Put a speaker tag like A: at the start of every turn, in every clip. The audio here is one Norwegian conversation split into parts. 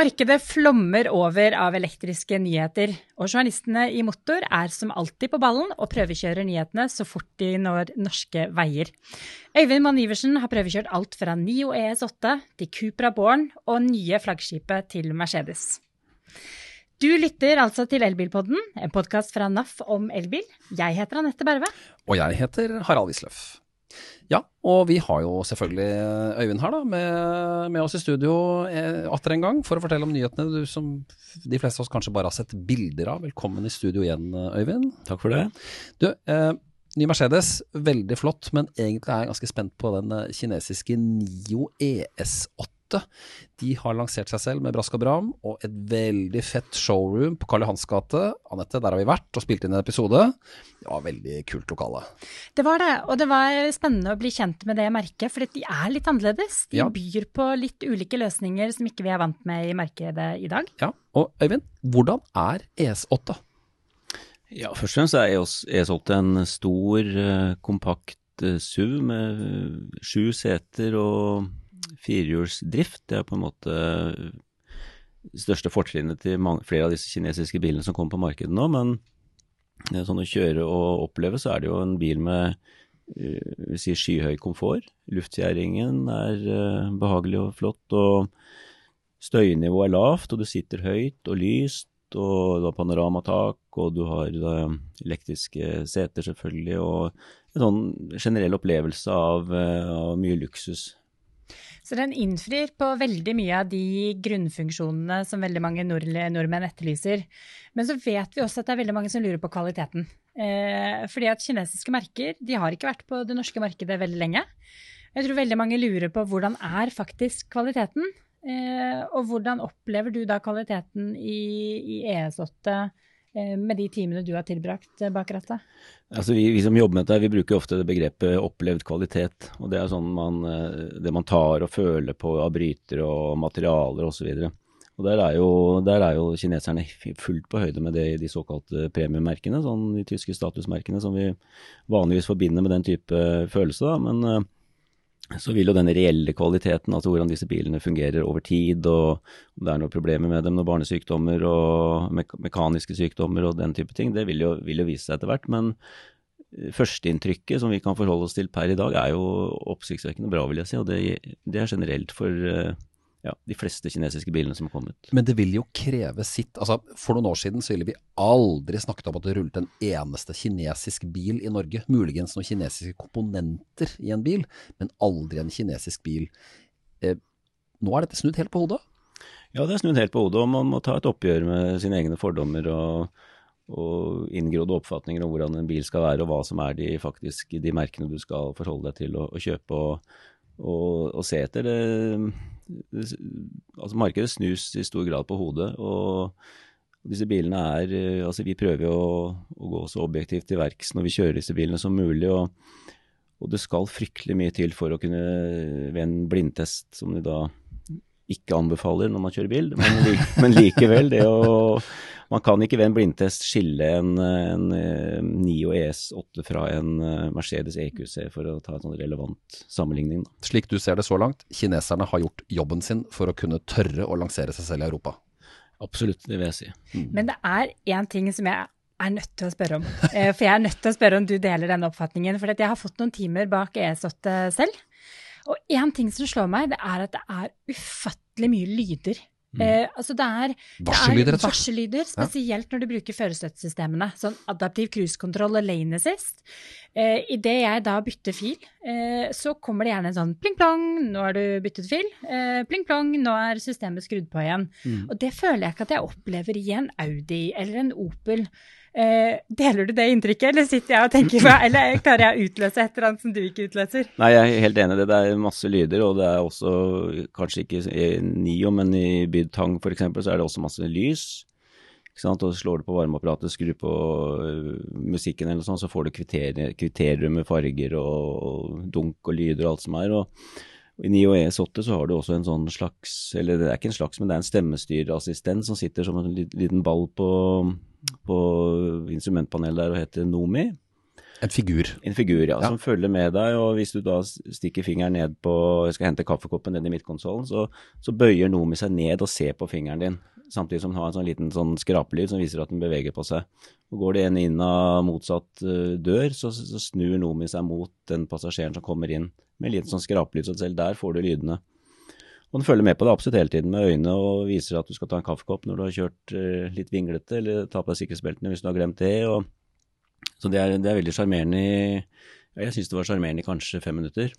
A: Markedet flommer over av elektriske nyheter, og journalistene i Motor er som alltid på ballen og prøvekjører nyhetene så fort de når norske veier. Øyvind Mann Iversen har prøvekjørt alt fra Nio ES8 til Cupra Born og nye flaggskipet til Mercedes. Du lytter altså til Elbilpodden, en podkast fra NAF om elbil. Jeg heter Anette Berve.
B: Og jeg heter Harald Wisløff. Ja, og vi har jo selvfølgelig Øyvind her da, med, med oss i studio eh, atter en gang for å fortelle om nyhetene du som de fleste av oss kanskje bare har sett bilder av. Velkommen i studio igjen, Øyvind.
C: Takk for det.
B: Du, eh, ny Mercedes, veldig flott, men egentlig er jeg ganske spent på den eh, kinesiske Nio ES8 de har lansert seg selv med brask og bram, og et veldig fett showroom på Karl Johans gate. Anette, der har vi vært og spilt inn en episode. Det var veldig kult lokale.
A: Det var det, og det var spennende å bli kjent med det merket, for de er litt annerledes. De ja. byr på litt ulike løsninger som ikke vi er vant med i markedet i dag.
B: Ja, og Øyvind, hvordan er ES8?
C: Ja, først og fremst er ES8 en stor, eh, kompakt eh, SUV med sju seter og firehjulsdrift. Det er på en måte det største fortrinnet til mange, flere av disse kinesiske bilene som kommer på markedet nå. Men sånn å kjøre og oppleve, så er det jo en bil med uh, si skyhøy komfort. Luftfjæringen er behagelig og flott, og støynivået er lavt, og du sitter høyt og lyst. Og du har panoramatak, og du har elektriske seter, selvfølgelig, og en sånn generell opplevelse av, av mye luksus.
A: Så den innfrir på veldig mye av de grunnfunksjonene som veldig mange nord nordmenn etterlyser. Men så vet vi også at det er veldig mange som lurer på kvaliteten. Eh, fordi at kinesiske merker de har ikke vært på det norske markedet veldig lenge. Jeg tror veldig mange lurer på hvordan er faktisk kvaliteten. Eh, og hvordan opplever du da kvaliteten i, i ES8 Eh, med de timene du har tilbrakt eh, bak rattet?
C: Altså vi, vi, som jobber med dette, vi bruker ofte det begrepet opplevd kvalitet. og Det er sånn man, eh, det man tar og føler på av brytere og materialer osv. Der er, jo, der er jo kineserne fullt på høyde med det i de såkalte premiemerkene, sånn de tyske statusmerkene som vi vanligvis forbinder med den type følelse. da, men så vil jo den reelle kvaliteten, altså hvordan disse bilene fungerer over tid, og om det er noen problemer med dem, noen barnesykdommer og me mekaniske sykdommer og den type ting, det vil jo, vil jo vise seg etter hvert. Men eh, førsteinntrykket som vi kan forholde oss til per i dag, er jo oppsiktsvekkende bra, vil jeg si. Og det, det er generelt for uh, ja, de fleste kinesiske bilene som har kommet.
B: Men det vil jo kreve sitt. Altså, For noen år siden så ville vi aldri snakket om at det rullet en eneste kinesisk bil i Norge. Muligens noen kinesiske komponenter i en bil, men aldri en kinesisk bil. Eh, nå er dette snudd helt på hodet?
C: Ja, det er snudd helt på hodet, og man må ta et oppgjør med sine egne fordommer og, og inngrodde oppfatninger om hvordan en bil skal være, og hva som er de, faktisk, de merkene du skal forholde deg til å, å kjøpe. og og, og, se etter. Det, altså Markedet snus i stor grad på hodet. og disse bilene er, altså Vi prøver å, å gå så objektivt til verks når vi kjører disse bilene som mulig. og, og det skal fryktelig mye til for å kunne, ved en blindtest, som de da ikke anbefaler når man kjører bil, men, men likevel. det å man kan ikke ved en blindtest skille en, en, en Nio ES8 fra en eh, Mercedes EQC, for å ta en sånn relevant sammenligning. Da.
B: Slik du ser det så langt, kineserne har gjort jobben sin for å kunne tørre å lansere seg selv i Europa?
C: Absolutt, det vil jeg si.
A: Mm. Men det er én ting som jeg er nødt til å spørre om. Eh, for jeg er nødt til å spørre om du deler denne oppfatningen. For jeg har fått noen timer bak ES8 selv. Og én ting som slår meg, det er at det er ufattelig mye lyder Mm. Eh, altså det er,
B: varsellyder,
A: det er varsellyder, spesielt ja. når du bruker førerstøttesystemene. Sånn adaptiv cruisekontroll og lane assist. Eh, Idet jeg da bytter fil, eh, så kommer det gjerne en sånn pling-plong, nå har du byttet fil. Eh, pling-plong, nå er systemet skrudd på igjen. Mm. Og det føler jeg ikke at jeg opplever i en Audi eller en Opel. Eh, deler du det inntrykket, eller sitter jeg og tenker på, eller klarer jeg å utløse et eller annet som du ikke utløser?
C: Nei, jeg er helt enig. Det, det er masse lyder, og det er også, kanskje ikke i Nio, men i Bydtang f.eks., så er det også masse lys. Og slår du på varmeapparatet, skrur på uh, musikken eller sånn, så får du kriterier med farger og, dunk og lyder og alt som er. og i NIOES 8 så har du også en sånn slags, eller det er ikke en slags, men det er en stemmestyrerassistent som sitter som en liten ball på, på instrumentpanelet der og heter Nomi.
B: En figur.
C: En figur, ja,
B: Ja.
C: som følger med deg. Og hvis du da stikker fingeren ned på Jeg skal hente kaffekoppen ned i midtkonsollen, så, så bøyer Nomi seg ned og ser på fingeren din. Samtidig som den har en sånn liten sånn skrapelyd som viser at den beveger på seg. Og Går det en inn av motsatt eh, dør, så, så snur Nomi seg mot den passasjeren som kommer inn, med en liten sånn skrapelyd, så selv der får du lydene. Og den følger med på deg absolutt hele tiden med øynene og viser at du skal ta en kaffekopp når du har kjørt eh, litt vinglete, eller ta på deg sikkerhetsbeltene hvis du har glemt det. Og, så det er, det er veldig sjarmerende i Jeg syns det var sjarmerende i kanskje fem minutter.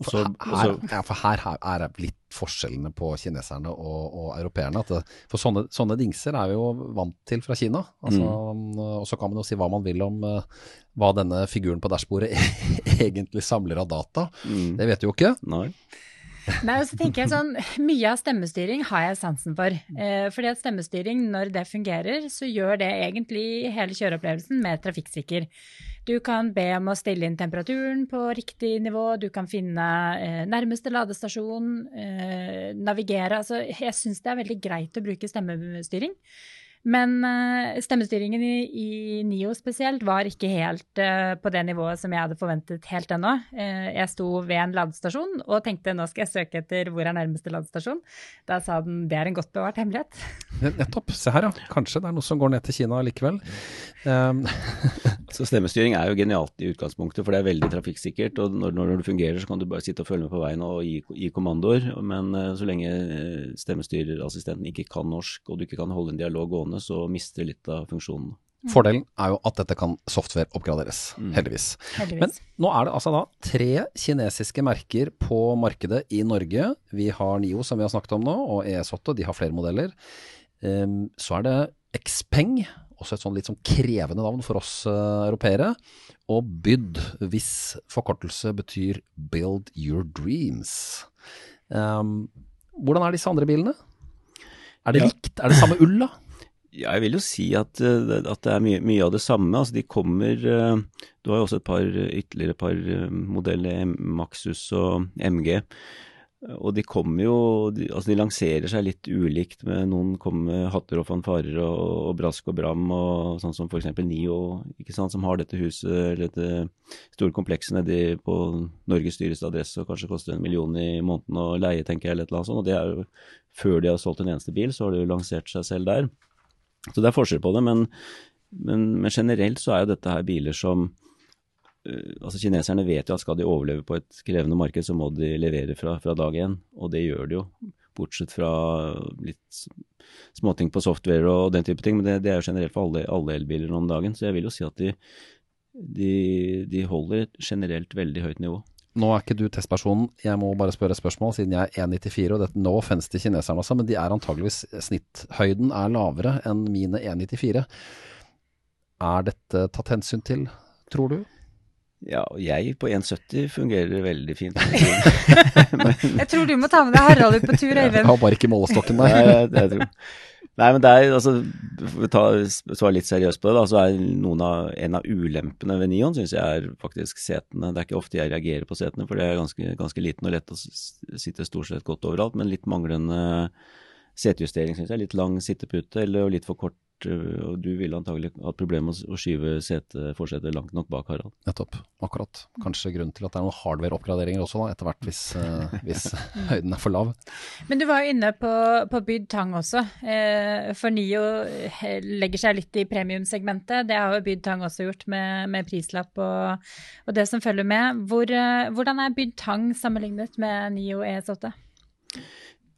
C: Også, og
B: her, ja, for her, her er det litt forskjellene på kineserne og, og europeerne. Det, for sånne, sånne dingser er vi jo vant til fra Kina. Altså, Og så kan man jo si hva man vil om uh, hva denne figuren på dashbordet egentlig samler av data.
C: mm,
B: Det vet vi jo ikke.
C: nei.
A: Nei, og så tenker jeg sånn, Mye av stemmestyring har jeg sansen for. Eh, fordi at stemmestyring, når det fungerer, så gjør det egentlig hele kjøreopplevelsen mer trafikksikker. Du kan be om å stille inn temperaturen på riktig nivå, du kan finne eh, nærmeste ladestasjon, eh, navigere. Altså, jeg syns det er veldig greit å bruke stemmestyring. Men eh, stemmestyringen i, i NIO spesielt var ikke helt eh, på det nivået som jeg hadde forventet helt ennå. Eh, jeg sto ved en ladestasjon og tenkte nå skal jeg søke etter hvor er nærmeste ladestasjon. Da sa den det er en godt bevart hemmelighet.
B: Nettopp. Se her, ja. Kanskje det er noe som går ned til Kina likevel. Um,
C: Så stemmestyring er jo genialt i utgangspunktet, for det er veldig trafikksikkert. Og når, når det fungerer, så kan du bare sitte og følge med på veien og gi, gi kommandoer. Men uh, så lenge eh, stemmestyrerassistenten ikke kan norsk, og du ikke kan holde en dialog gående, så mister litt av funksjonen.
B: fordelen er jo at dette kan software-oppgraderes, heldigvis. Men nå er det altså da tre kinesiske merker på markedet i Norge. Vi har Nio, som vi har snakket om nå, og ES8, de har flere modeller. Um, så er det Xpeng, også et sånn litt sånn krevende navn for oss uh, europeere. Og BYD, hvis forkortelse betyr Build Your Dreams. Um, hvordan er disse andre bilene? Er det
C: Ja.
B: likt? Er det samme ull, da?
C: Ja, jeg vil jo si at, eh, at det er mye, mye av det samme. Altså, de kommer eh, Du har jo også et par ytterligere et par modeller, Maxus og MG. Og de kommer jo de, Altså, de lanserer seg litt ulikt. med Noen kommer med hatter og fanfarer og, og brask og bram, og sånn som f.eks. Nio, ikke sant, som har dette huset, eller dette store komplekset nedi på Norges dyreste adresse og kanskje koster en million i måneden å leie, tenker jeg, eller et eller annet sånt. Og det er jo før de har solgt en eneste bil, så har de jo lansert seg selv der. Så det er forskjell på det, men, men, men generelt så er jo dette her biler som altså Kineserne vet jo at skal de overleve på et krevende marked, så må de levere fra, fra dag én, og det gjør de jo. Bortsett fra litt småting på software og den type ting, men det, det er jo generelt for alle, alle elbiler nå om dagen. Så jeg vil jo si at de, de, de holder et generelt veldig høyt nivå.
B: Nå er ikke du testpersonen, jeg må bare spørre spørsmål, siden jeg er 1,94, og dette no offense til kineserne også, men de er antageligvis snitthøyden er lavere enn mine 1,94. Er dette tatt hensyn til, tror du?
C: Ja, og jeg på 1,70 fungerer veldig fint.
A: Jeg tror du må ta med deg Harald ut på tur,
B: Jeg har bare ikke målestokken
C: Nei,
B: der.
C: jeg tror. Nei, men det er altså For å svare litt seriøst på det, da, så er noen av, en av ulempene ved Nion syns jeg er faktisk setene. Det er ikke ofte jeg reagerer på setene, for det er ganske, ganske liten og lett å sitte stort sett godt overalt. Men litt manglende setejustering, syns jeg. Litt lang sittepute eller litt for kort. Øh, Og du ville antagelig hatt problemer med å skyve setet langt nok bak, Harald.
B: Nettopp, akkurat. Kanskje grunnen til at det er noen hardware-oppgraderinger også, da, etter hvert hvis, eh, hvis høyden er for lav.
A: Men du var jo inne på, på Byd Tang også. Eh, for Nio eh, legger seg litt i premiumsegmentet. Det har jo Byd Tang også gjort med, med prislapp og, og det som følger med. Hvor, eh, hvordan er Byd Tang sammenlignet med Nio ES8?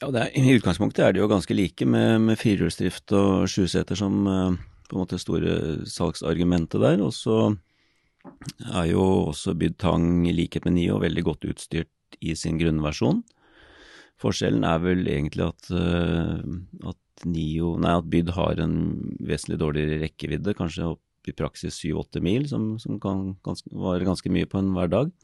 C: Ja, er, I utgangspunktet er de jo ganske like, med, med firehjulsdrift og sjuseter som eh, på en måte store salgsargumentet der. Og så er jo også Byd Tang i likhet med Nio veldig godt utstyrt i sin grunnversjon. Forskjellen er vel egentlig at, eh, at, Nio, nei, at Byd har en vesentlig dårligere rekkevidde, kanskje opp i praksis 7-8 mil, som, som kan ganske, vare ganske mye på en hverdag.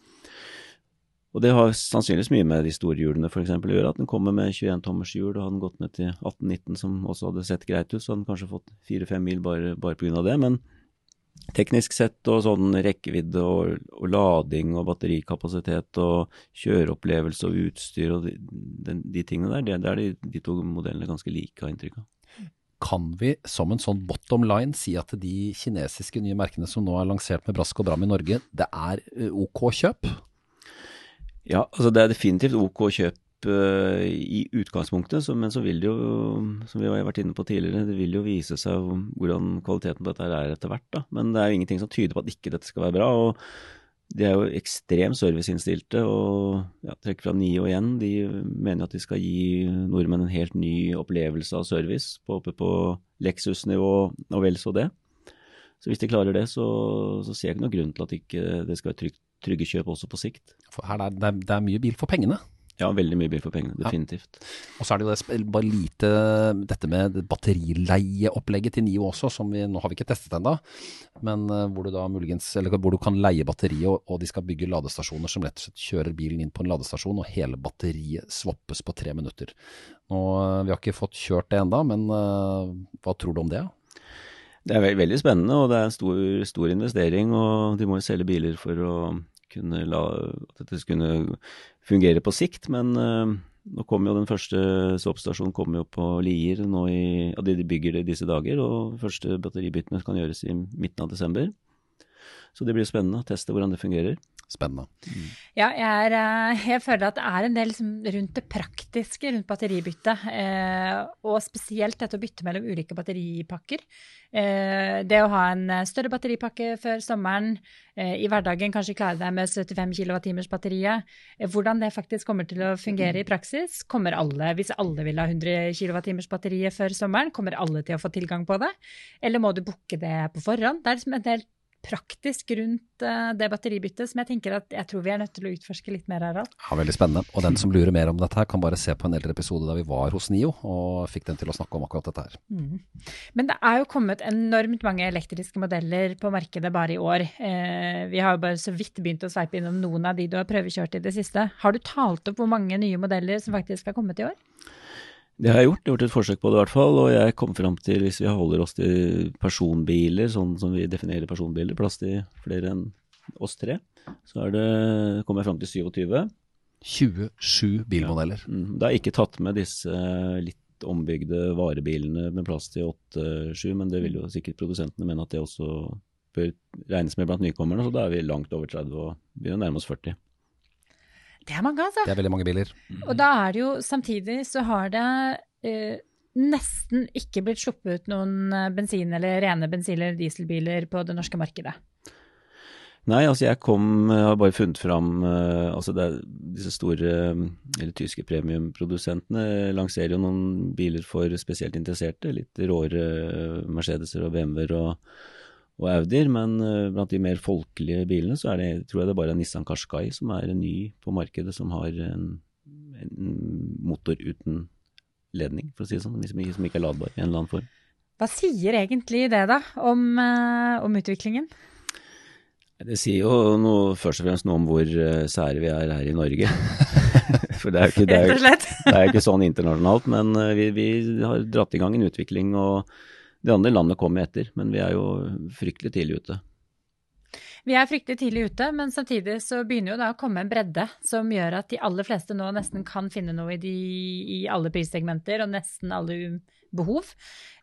C: Og det har sannsynligvis mye med de store hjulene for eksempel å gjøre, at den kommer med 21 tommers hjul, og hadde den gått ned til 18-19 som også hadde sett greit ut, så hadde den kanskje fått 4-5 mil bare, bare av det. Men teknisk sett og sånn rekkevidde og, og lading og batterikapasitet og kjøreopplevelse og utstyr og de, de, de tingene der, det, det er de, de to modellene ganske like, har inntrykk av.
B: kan vi som en sånn bottom line si at de kinesiske nye merkene som nå er lansert med brask og bram i Norge, det er eh, ok kjøp?
C: Ja, altså det er definitivt ok kjøp uh, i utgangspunktet, men så vil det jo, som vi har vært inne på tidligere, det vil jo vise seg hvordan kvaliteten på dette er etter hvert. da. Men det er jo ingenting som tyder på at ikke dette skal være bra. og de er jo ekstremt serviceinnstilte og ja, trekker fram NIO igjen. De mener at de skal gi nordmenn en helt ny opplevelse av service på, oppe på Lexus-nivå og vel så det. Så hvis de klarer det, så, så ser jeg ikke noen grunn til at ikke det skal være trygg, trygge kjøp også på sikt.
B: For her er det, det er mye bil for pengene.
C: Ja, veldig mye bil for pengene, definitivt. Ja.
B: Og så er det jo det, bare lite dette med batterileieopplegget til NIO også, som vi nå har vi ikke testet ennå. Men uh, hvor du da muligens, eller hvor du kan leie batteriet, og, og, de skal bygge ladestasjoner som rett og slett kjører bilen inn på en ladestasjon, og hele batteriet swappes på tre minutter. Nå, uh, Vi har ikke fått kjørt det ennå, men uh, hva tror du om det?
C: Det er veldig spennende, og det er en stor, stor investering. og De må jo selge biler for å kunne la, at dette skulle fungere på sikt. Men uh, nå kommer jo den første swap-stasjonen kommer jo på Lier nå i ja, de bygger det i disse dager. Og første batteribyttene kan gjøres i midten av desember. Så det blir spennende å teste hvordan det fungerer.
B: Spennende. Mm.
A: Ja, jeg, er, eh, jeg, føler at det er en del liksom, rundt det praktiske rundt batteribytte. Eh, og spesielt dette å bytte mellom ulike batteripakker. Eh, det å ha en eh, større batteripakke før sommeren, eh, i hverdagen kanskje klare deg med 75 kWh batteriet. Eh, hvordan det faktisk kommer til å fungere i praksis, kommer alle, hvis alle vil ha 100 kWh batteriet før sommeren, kommer alle til å få tilgang på det? Eller må du booke det på forhånd? Det er liksom en del praktisk rundt uh, det batteribyttet som jeg tenker at jeg tror vi er nødt til å utforske litt mer, Harald.
B: Ja, Veldig spennende. Og den som lurer mer om dette her, kan bare se på en eldre episode da vi var hos NIO og fikk den til å snakke om akkurat dette her. Mm.
A: Men det er jo kommet enormt mange elektriske modeller på markedet bare i år. Eh, vi har jo bare så vidt begynt å sveipe innom noen av de du har prøvekjørt i det siste. Har du talt opp hvor mange nye modeller som faktisk har kommet i år?
C: Det har jeg gjort. Jeg har gjort et forsøk på det i hvert fall. Og jeg kom fram til, hvis vi holder oss til personbiler, sånn som vi definerer personbiler, plass til flere enn oss tre, så er det, kom jeg fram til 27.
B: 27 bilmodeller.
C: Ja. Mm, det er ikke tatt med disse litt ombygde varebilene med plass til 8-7, men det vil jo sikkert produsentene mene at det også bør regnes med blant nykommerne. Så da er vi langt over 30 og begynner å nærme oss 40.
A: Det er mange, altså.
B: Det er veldig mange biler.
A: Og da er det jo samtidig så har det eh, nesten ikke blitt sluppet ut noen eh, bensin- eller rene bensin- eller dieselbiler på det norske markedet.
C: Nei, altså jeg kom Jeg har bare funnet fram uh, altså det er Disse store, eller tyske premiumprodusentene lanserer jo noen biler for spesielt interesserte. Litt råere Mercedeser og BMW-er og og Audier, men uh, blant de mer folkelige bilene så er det, tror jeg det bare er Nissan Qashqai som er ny på markedet, som har en, en motor uten ledning, for å si det sånn, som, som ikke er ladbar i en eller annen form.
A: Hva sier egentlig det, da, om, uh, om utviklingen?
C: Det sier jo noe, først og fremst noe om hvor uh, sære vi er her i Norge. For det er jo ikke, det er, det er ikke sånn internasjonalt, men vi, vi, har dratt i gang en utvikling. og de andre landene kommer etter, men vi er jo fryktelig tidlig ute.
A: Vi er fryktelig tidlig ute, men samtidig så begynner jo da å komme en bredde som gjør at de aller fleste nå nesten kan finne noe i, de, i alle prissegmenter og nesten alle behov.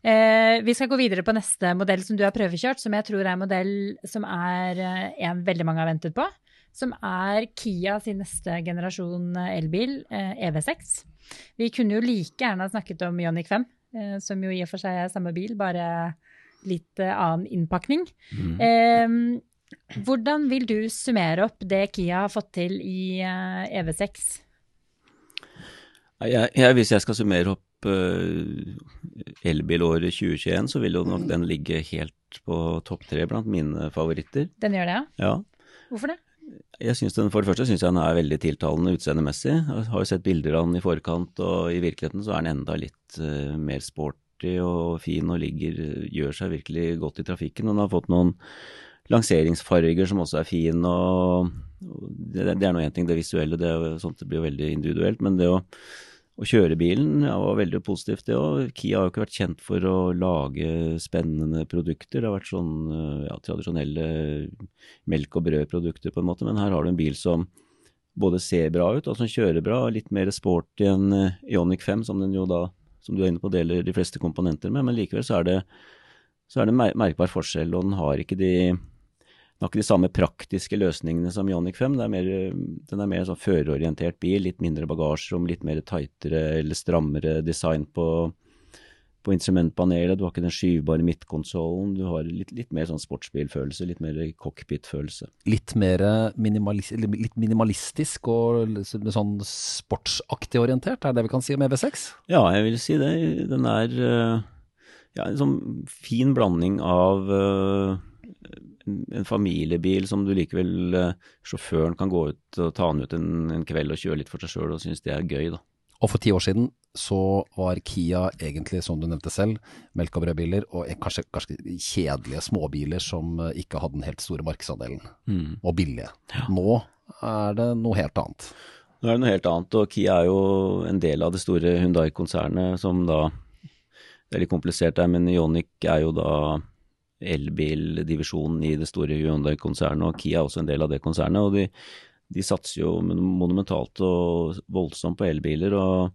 A: Eh, vi skal gå videre på neste modell som du har prøvekjørt, som jeg tror er en modell som er eh, en veldig mange har ventet på. Som er Kia sin neste generasjon elbil, eh, EV6. Vi kunne jo like gjerne snakket om Ioniq 5, Eh, som jo i og for seg er samme bil, bare litt eh, annen innpakning. Mm. Eh, hvordan vil du summere opp det Kia har fått til i EV6?
C: Jeg, jeg, hvis jeg skal summere opp uh, elbilåret 2021, så vil jo nok den ligge helt på topp tre blant mine favoritter.
A: Den gjør det,
C: ja?
A: Hvorfor det?
C: Jeg synes den, For det første syns jeg den er veldig tiltalende utseendemessig. Jeg har jo sett bilder av den i forkant, og i virkeligheten så er den enda litt uh, mer sporty og fin og ligger, gjør seg virkelig godt i trafikken. Og den har fått noen lanseringsfarger som også er fine. og, det, det, er nå én ting, det visuelle, det, sånt, det blir jo veldig individuelt. Men det å å kjøre bilen var veldig positivt, det òg. Kia har jo ikke vært kjent for å lage spennende produkter. Det har vært sånn ja, tradisjonelle melk- og brødprodukter, på en måte. Men her har du en bil som både ser bra ut og som kjører bra. Litt mer sporty enn Ionic 5, som den jo da som du er inne på, deler de fleste komponenter med, men likevel så er det, så er det mer merkbar forskjell, og den har ikke de den har ikke de samme praktiske løsningene som Ioniq 5. Er mer, den er mer sånn førerorientert bil, litt mindre bagasjerom, litt mer tightere eller strammere design på, på instrumentpanelet. Du har ikke den skyvbare midtkonsollen. Du har litt, litt mer sånn sportsbilfølelse, litt mer cockpit-følelse.
B: Litt mer minimalis litt minimalistisk og sånn sportsaktig orientert, er det vi kan si om EV6?
C: Ja, jeg vil si det. Den er ja, en sånn fin blanding av uh, en familiebil som du likevel uh, Sjåføren kan gå ut og ta den ut en, en kveld og kjøre litt for seg sjøl og synes det er gøy, da.
B: Og for ti år siden så var Kia egentlig, som du nevnte selv, melk og brødbiler og kanskje, kanskje kjedelige småbiler som eh, ikke hadde den helt store markedsandelen, mm. og billige. Ja. Nå er det noe helt annet.
C: Nå er det noe helt annet, og Kia er jo en del av det store Hundai-konsernet som da Det er litt komplisert der, men Ioniq er jo da elbildivisjonen i det store Hyundai-konsernet, og Kia er også en del av det konsernet. og de, de satser jo monumentalt og voldsomt på elbiler. og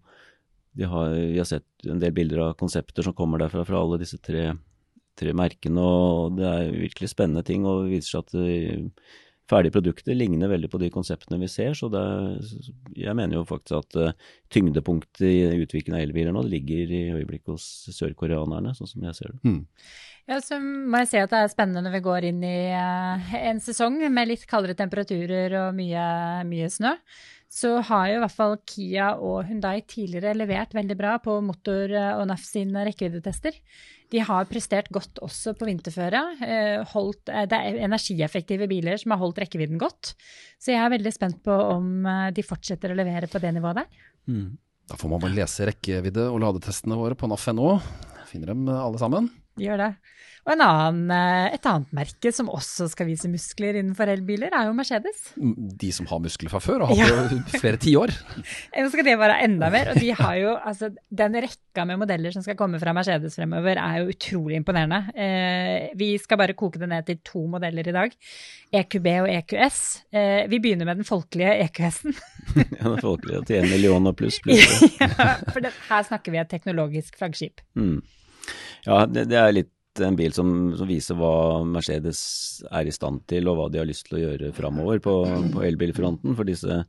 C: har, Vi har sett en del bilder av konsepter som kommer derfra fra alle disse tre, tre merkene. og Det er virkelig spennende ting, og det viser seg at ferdige produkter ligner veldig på de konseptene vi ser. Så er, jeg mener jo faktisk at uh, tyngdepunktet i utviklingen av elbiler nå ligger i øyeblikket hos sørkoreanerne, sånn som jeg ser det. Mm.
A: Ja, så må jeg si at det er spennende når vi går inn i uh, en sesong med litt kaldere temperaturer og mye, mye snø. Så har jo i hvert fall Kia og Hundai tidligere levert veldig bra på motor eh, og NAF sine rekkeviddetester. De har prestert godt også på vinterføre. Holdt, det er energieffektive biler som har holdt rekkevidden godt. Så jeg er veldig spent på om de fortsetter å levere på det nivået der. Mm.
B: Da får man bare lese rekkevidde- og ladetestene våre på NAF.no. Finner dem alle sammen.
A: Gjør det. Og annen, eh, et annet merke som også skal vise muskler innenfor elbiler, er jo Mercedes.
B: De som har muskler fra før, og har hatt ja. det flere tiår.
A: Nå skal det være enda mer. Og de har jo, altså, den rekka med modeller som skal komme fra Mercedes fremover, er jo utrolig imponerende. Eh, vi skal bare koke det ned til to modeller i dag. EQB og EQS. Eh, vi begynner med den folkelige EQS-en.
C: ja, den folkelige til en million og pluss pluss.
A: ja, for det, her snakker vi et teknologisk flaggskip. Mm.
C: Ja, det, det, er litt en bil som, som, viser hva Mercedes er i stand til, og hva de har lyst til å gjøre framover på, på elbilfronten. For disse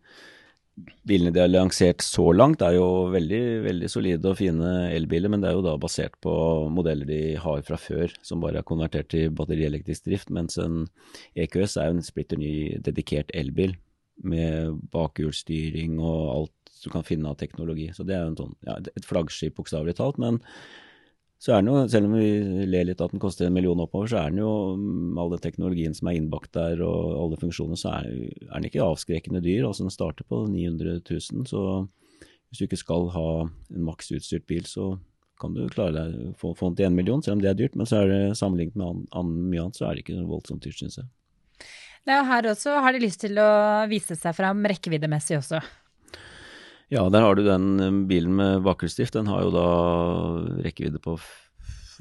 C: bilene de har lansert så langt, er jo veldig, veldig solide og fine elbiler, men det er jo da basert på modeller de har fra før, som bare er konvertert til batterielektrisk drift, mens en EQS er jo en splitter ny dedikert elbil med bakhjulsstyring og alt du kan finne av teknologi. Så det er jo sånn, ja, et flaggskip, bokstavelig talt. men så er den jo, selv om vi ler litt at den koster en million oppover, så er den jo med all den teknologien som er innbakt der og alle funksjoner, så er, er, den ikke avskrekkende dyr. Altså den starter på 900 000, så hvis du ikke skal ha en maks utstyrt bil, så kan du klare deg få, få den til en million, selv om det er dyrt. Men så er det sammenlignet med an, an, mye annet, så er det ikke voldsomt dyrt, syns jeg.
A: Ja, her også har de lyst til å vise seg fram rekkeviddemessig også.
C: Ja, der har du den eh, bilen med bakhjulsdrift. Den har jo da rekkevidde på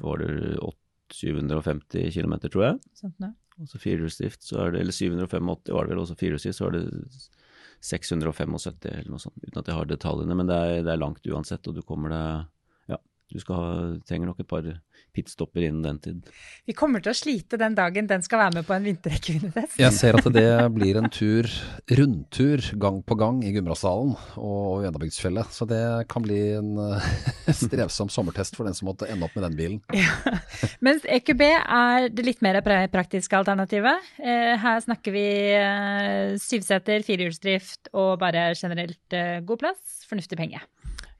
C: var det 750 km, tror jeg. Sånn. Og så firehjulsdrift, så er det Eller 785 var det vel, og så firehjulsdrift, så er det 675 eller noe sånt. Uten at jeg har detaljene, men det er, det er langt uansett, og du kommer deg du skal ha, trenger nok et par pitstopper innen den tid.
A: Vi kommer til å slite den dagen den skal være med på en vinterrekkevinnetest.
B: Jeg ser at det blir en tur, rundtur gang på gang i Gudbrandsdalen og Enabygdsfjellet. Så det kan bli en uh, strevsom sommertest for den som måtte ende opp med den bilen. Ja.
A: Mens EQB er det litt mer praktiske alternativet. Eh, her snakker vi uh, syvseter, firehjulsdrift og bare generelt god plass, fornuftig penge.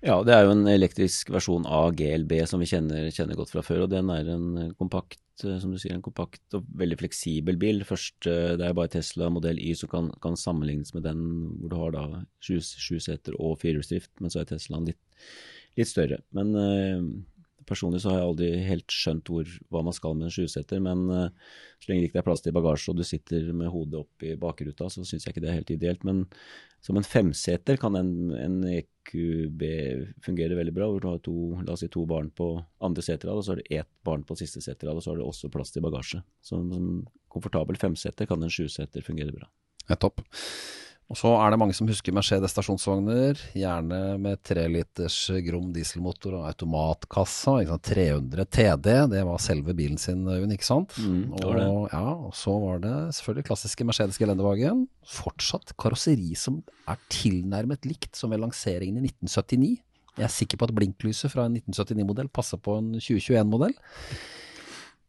C: Ja, det er jo en elektrisk versjon av GLB som vi kjenner, kjenner, godt fra før. og Den er en kompakt eh, som du sier, en kompakt og veldig fleksibel bil. Først, eh, det er bare Tesla modell Y som kan, kan sammenlignes med den hvor du har da sju, sju seter og firehjulsdrift, men så er Teslaen litt, litt større. Men uh, personlig så har jeg aldri helt skjønt hvor, hva man skal med en sjuseter, men uh, så lenge det ikke er plass til bagasje og du sitter med hodet opp i bakruta, så syns jeg ikke det er helt ideelt. Men som en femseter kan en, en EQB fungerer veldig bra, hvor du har to, la oss si, to barn på andre seterad, og så har du ett barn på siste seterad, og så har du også plass til bagasje. Så som komfortabel femseter kan en sjuseter fungere bra.
B: Ja, topp. Og så er det mange som husker Mercedes stasjonsvogner, gjerne med 3 liters Grom dieselmotor og automatkassa. Ikke sant? 300 TD, det var selve bilen sin, Øyvind, ikke sant?
C: Mm, det det.
B: Og, ja, og så var det selvfølgelig klassiske Mercedes Gelendewagen. Fortsatt karosseri som er tilnærmet likt som ved lanseringen i 1979. Jeg er sikker på at blinklyset fra en 1979-modell passer på en 2021-modell.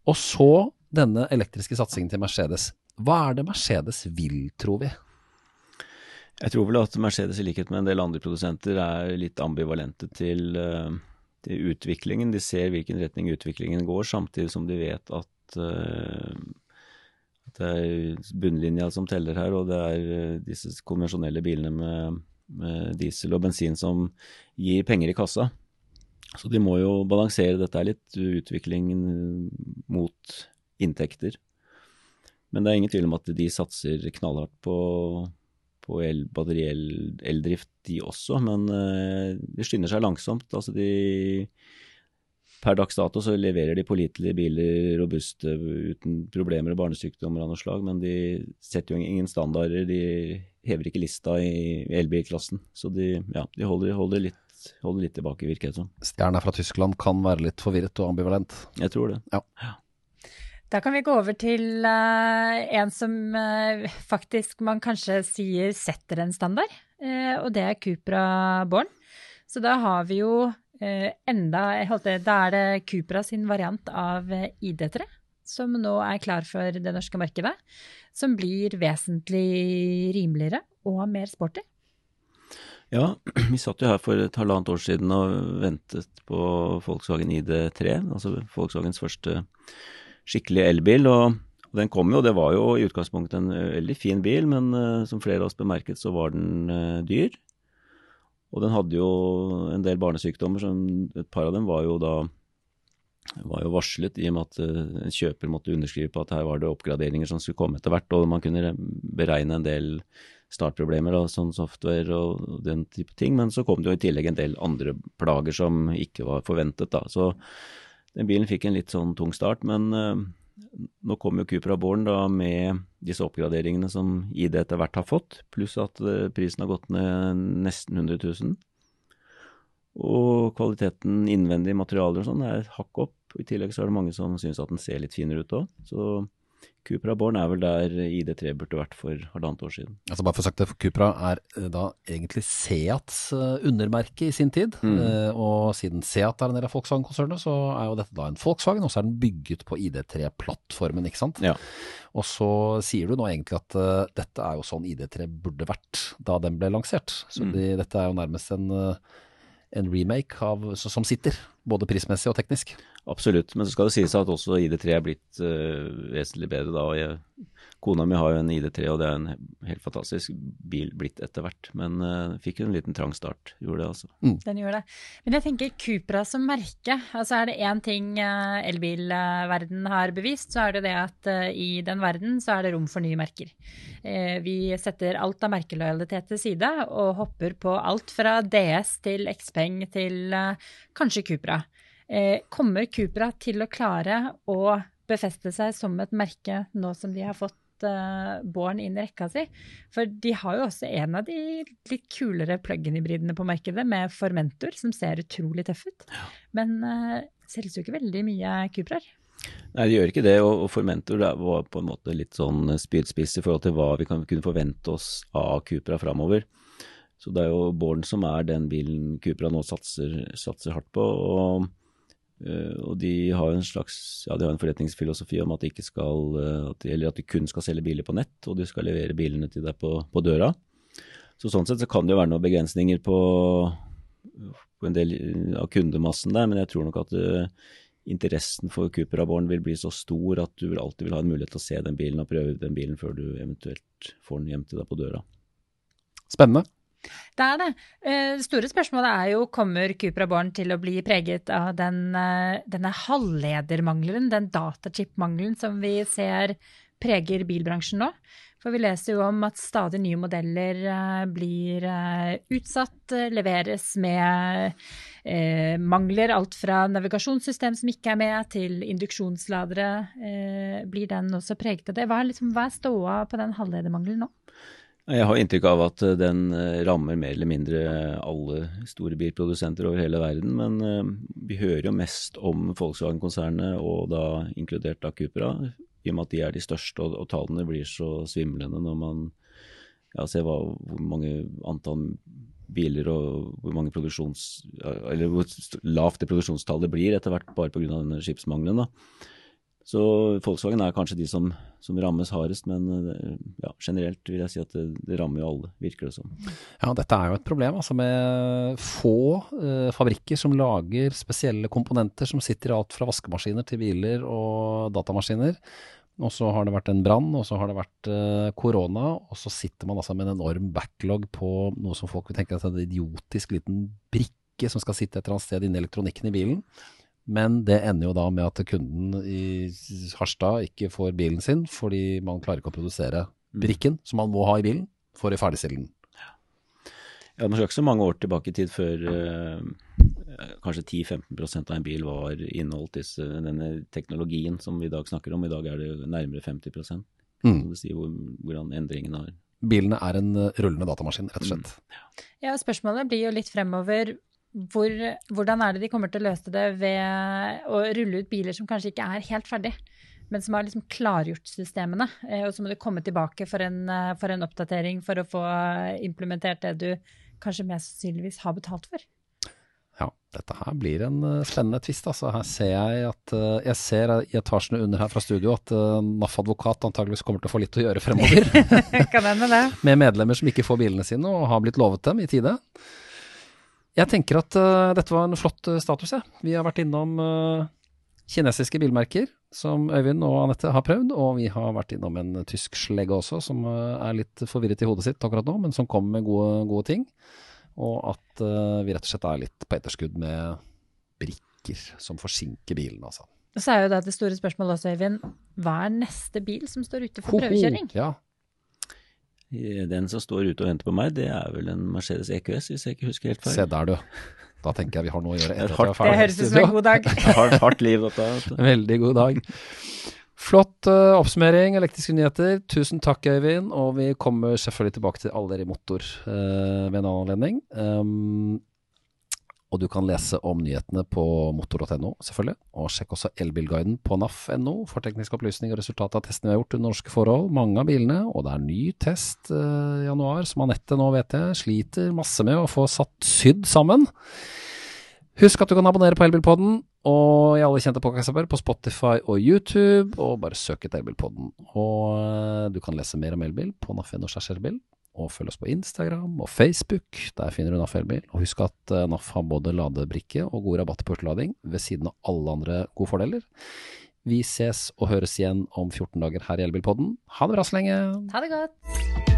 B: Og så denne elektriske satsingen til Mercedes. Hva er det Mercedes vil, tror vi?
C: Jeg tror vel at Mercedes, i likhet med en del andre produsenter, er litt ambivalente til, uh, til utviklingen. De ser hvilken retning utviklingen går, samtidig som de vet at, at det er bunnlinja som teller her, og det er uh, disse konvensjonelle bilene med, med, diesel og bensin som gir penger i kassa. Så de må jo balansere dette litt, utviklingen mot inntekter. Men det er ingen tvil om at de satser knallhardt på på el, batterieldrift, de også. Men uh, de skynder seg langsomt. Altså de Per dags dato så leverer de pålitelige biler, robuste, uten problemer og barnesykdommer av noe slag. Men de setter jo ingen standarder. De hever ikke lista i elbilklassen. Så de, ja, de holder, holder, litt, holder, litt, tilbake, virker det som.
B: Stjerna fra Tyskland kan være litt forvirret og ambivalent.
C: Jeg tror det.
B: Ja.
A: Da kan vi gå over til uh, en som uh, faktisk man kanskje sier setter en standard, uh, og det er Cupra Born. Så da har vi jo enda det, Da er det Cupra sin variant av ID3 som nå er klar for det norske markedet. Som blir vesentlig rimeligere og mer sporty.
C: Ja, vi satt jo her for et halvannet år siden og ventet på Volkswagen ID3, altså Volkswagens første skikkelig elbil. og den kom jo, det var jo i utgangspunktet en eh, veldig fin bil, men uh, som flere av oss bemerket, så var den uh, dyr. Og den hadde jo en del barnesykdommer, som et par av dem var jo da var jo varslet i og med at uh, en kjøper måtte underskrive på at her var det oppgraderinger som skulle komme etter hvert, og man kunne beregne en del startproblemer og sånn software og den type ting. Men så kom det jo i tillegg en del andre plager som ikke var forventet, da. Så den bilen fikk en litt sånn tung start, men uh, nå kommer jo Cupra Born da med disse oppgraderingene som ID etter hvert har fått, pluss at uh, prisen har gått ned nesten 100 000. Og kvaliteten innvendig materialer og sånn er hakk opp. I tillegg så er det mange som syns at den ser litt finere ut òg. Så Cupra Born er vel der ID3 burde vært for halvannet år siden.
B: Altså bare for å sagt det, Cupra er eh, da egentlig Seats eh, undermerke i sin tid. Mm. Eh, og siden Seat er en del av Volkswagen-konsernet, så er jo dette da en Volkswagen, og så er den bygget på ID3-plattformen, ikke sant.
C: Ja.
B: Og så sier du nå egentlig at uh, dette er jo sånn ID3 burde vært da den ble lansert. Så mm. de, dette er jo nærmest en en remake av, som sitter, både prismessig og teknisk.
C: Absolutt, men så skal det sies at også ID3 er blitt uh, vesentlig bedre da. jeg, Kona mi har jo en ID3, og det er en helt fantastisk bil blitt etter hvert. Men uh, fikk jo en liten trang start, gjorde det altså.
A: Mm. Den gjorde det. Men jeg tenker Cupra som merke. altså Er det én ting uh, elbilverden har bevist, så er det det at uh, i den verden så er det rom for nye merker. vi setter alt av merkelojalitet til side og hopper på alt fra DS til Xpeng til kanskje Cupra. Kommer Cupra til å klare å befeste seg som et merke nå som de har fått uh, Born inn i rekka si. For de har jo også en av de litt kulere plug-in-hybridene på markedet, med Formentor, som ser utrolig tøff ut. Men uh, selges jo ikke veldig mye Cupraer.
C: Nei, de gjør ikke det, og, og Formentor var på en måte litt sånn spydspiss i forhold til hva vi kan kunne forvente oss av Cupra framover. Så det er jo Born som er den bilen Cupra nå satser, satser hardt på. og og de har en slags, ja, de har en forretningsfilosofi om at de, skal, uh, at de, at de kun skal selge biler på nett, og de skal levere bilene til deg på, på døra. Så Sånn sett så kan det jo være noen begrensninger på, på en del av kundemassen der, men jeg tror nok at uh, interessen for Cooper Aborn vil bli så stor at du vil alltid vil ha en mulighet til å se den bilen og prøve den bilen før du eventuelt får den hjem til deg på døra.
B: Spennende.
A: Det er det. Eh, det store spørsmålet er jo kommer Cupra Born til å bli preget av den, eh, denne halvledermangelen, den datachip-mangelen som vi ser preger bilbransjen nå. For vi leser jo om at stadig nye modeller eh, blir utsatt, leveres med eh, mangler. Alt fra navigasjonssystem som ikke er med, til induksjonsladere. Eh, blir den også preget av det? Hva er, liksom, er ståa på den halvledermangelen nå?
C: Jeg har inntrykk av at eh, den eh, rammer mer eller mindre alle store bilprodusenter over hele verden. Men eh, vi hører jo mest om Volkswagen-konsernet, og da inkludert da Cupra, i og med at de er de største, og, og tallene blir så svimlende når man ja, ser hva, hvor mange antall biler og hvor mange produksjons... Eller hvor lavt det produksjonstallet blir etter hvert bare pga. skipsmangelen. da. Så Volkswagen er kanskje de som, som rammes hardest, men ja, generelt vil jeg si at det, det, rammer jo alle, virker det som.
B: Ja, dette er jo et problem altså med få eh, fabrikker som lager spesielle komponenter som sitter i alt fra vaskemaskiner til biler og datamaskiner. Og så har det vært en brann, og så har det vært eh, korona, og så sitter man altså med en enorm backlog på noe som folk vil tenke at er en idiotisk liten brikke som skal sitte et eller annet sted inni elektronikken i bilen. Men det ender jo da med at kunden i Harstad ikke får bilen sin fordi man klarer ikke å produsere mm. brikken som man må ha i bilen for å ferdigstille den.
C: Ja, det var ikke så mange år tilbake i tid før eh, kanskje 10-15% av en bil var inneholdt disse, denne teknologien som vi i dag snakker om. I dag er det nærmere 50 mm. Så det sier hvor, hvordan endringen har
B: Bilene er en rullende datamaskin, rett og slett.
A: Mm. Ja, Spørsmålet blir jo litt fremover hvor, hvordan er det de kommer til å løse det ved å rulle ut biler som kanskje ikke er helt ferdig, men som har liksom klargjort systemene? Eh, og så må du komme tilbake for en, eh, for en oppdatering for å få implementert det du kanskje mest sannsynligvis har betalt for?
B: Ja, dette her blir en uh, spennende tvist. Altså. Her ser jeg at jeg ser i etasjene under her fra studio at NAF advokat antageligvis kommer til å få litt å gjøre fremover.
A: kan hende det.
B: Med medlemmer som ikke får bilene sine og har blitt lovet dem i tide. Jeg tenker at uh, dette var en flott uh, status, jeg. Ja. Vi har vært innom uh, kinesiske bilmerker, som Øyvind og Anette har prøvd. Og vi har vært innom en tysk slegge også, som er litt forvirret i hodet sitt akkurat nå, men som kommer med gode, gode ting. Og at vi rett og slett er litt på etterskudd med brikker som forsinker bilen, altså.
A: Så er jo det det store spørsmålet også, Øyvind. Hva er neste bil som står ute for prøvekjøring?
B: Ja,
C: den som står ute og venter på meg, det er vel en Mercedes EQS, hvis jeg ikke husker helt feil.
B: Se der, du. Da tenker jeg vi har noe å gjøre etter
A: er. Det høres ut som en god dag.
C: hardt, hardt liv, dette.
B: Veldig god dag. Flott uh, oppsummering, elektriske nyheter. Tusen takk, Øyvind. Og vi kommer selvfølgelig tilbake til alle dere i motor uh, ved en annen anledning. Um, og du kan lese om nyhetene på motor.no, selvfølgelig. Og sjekk også elbilguiden på naf.no for teknisk opplysning og resultatet av testene vi har gjort under norske forhold. Mange av bilene, og det er ny test i eh, januar, som Anette nå vet jeg sliter masse med å få satt sydd sammen. Husk at du kan abonnere på Elbilpodden og i alle kjente podkaster på Spotify og YouTube, og bare søk etter Elbilpodden. Og eh, du kan lese mer om elbil på naf.no. og følg oss på Instagram og Facebook. Der finner du NAF elbil. Og husk at uh, NAF har både ladebrikke og god rabatt på hurtiglading, ved siden av alle andre gode fordeler. Vi ses og høres igjen om 14 dager her i Elbilpodden. Ha det bra så lenge.
A: Ha det godt.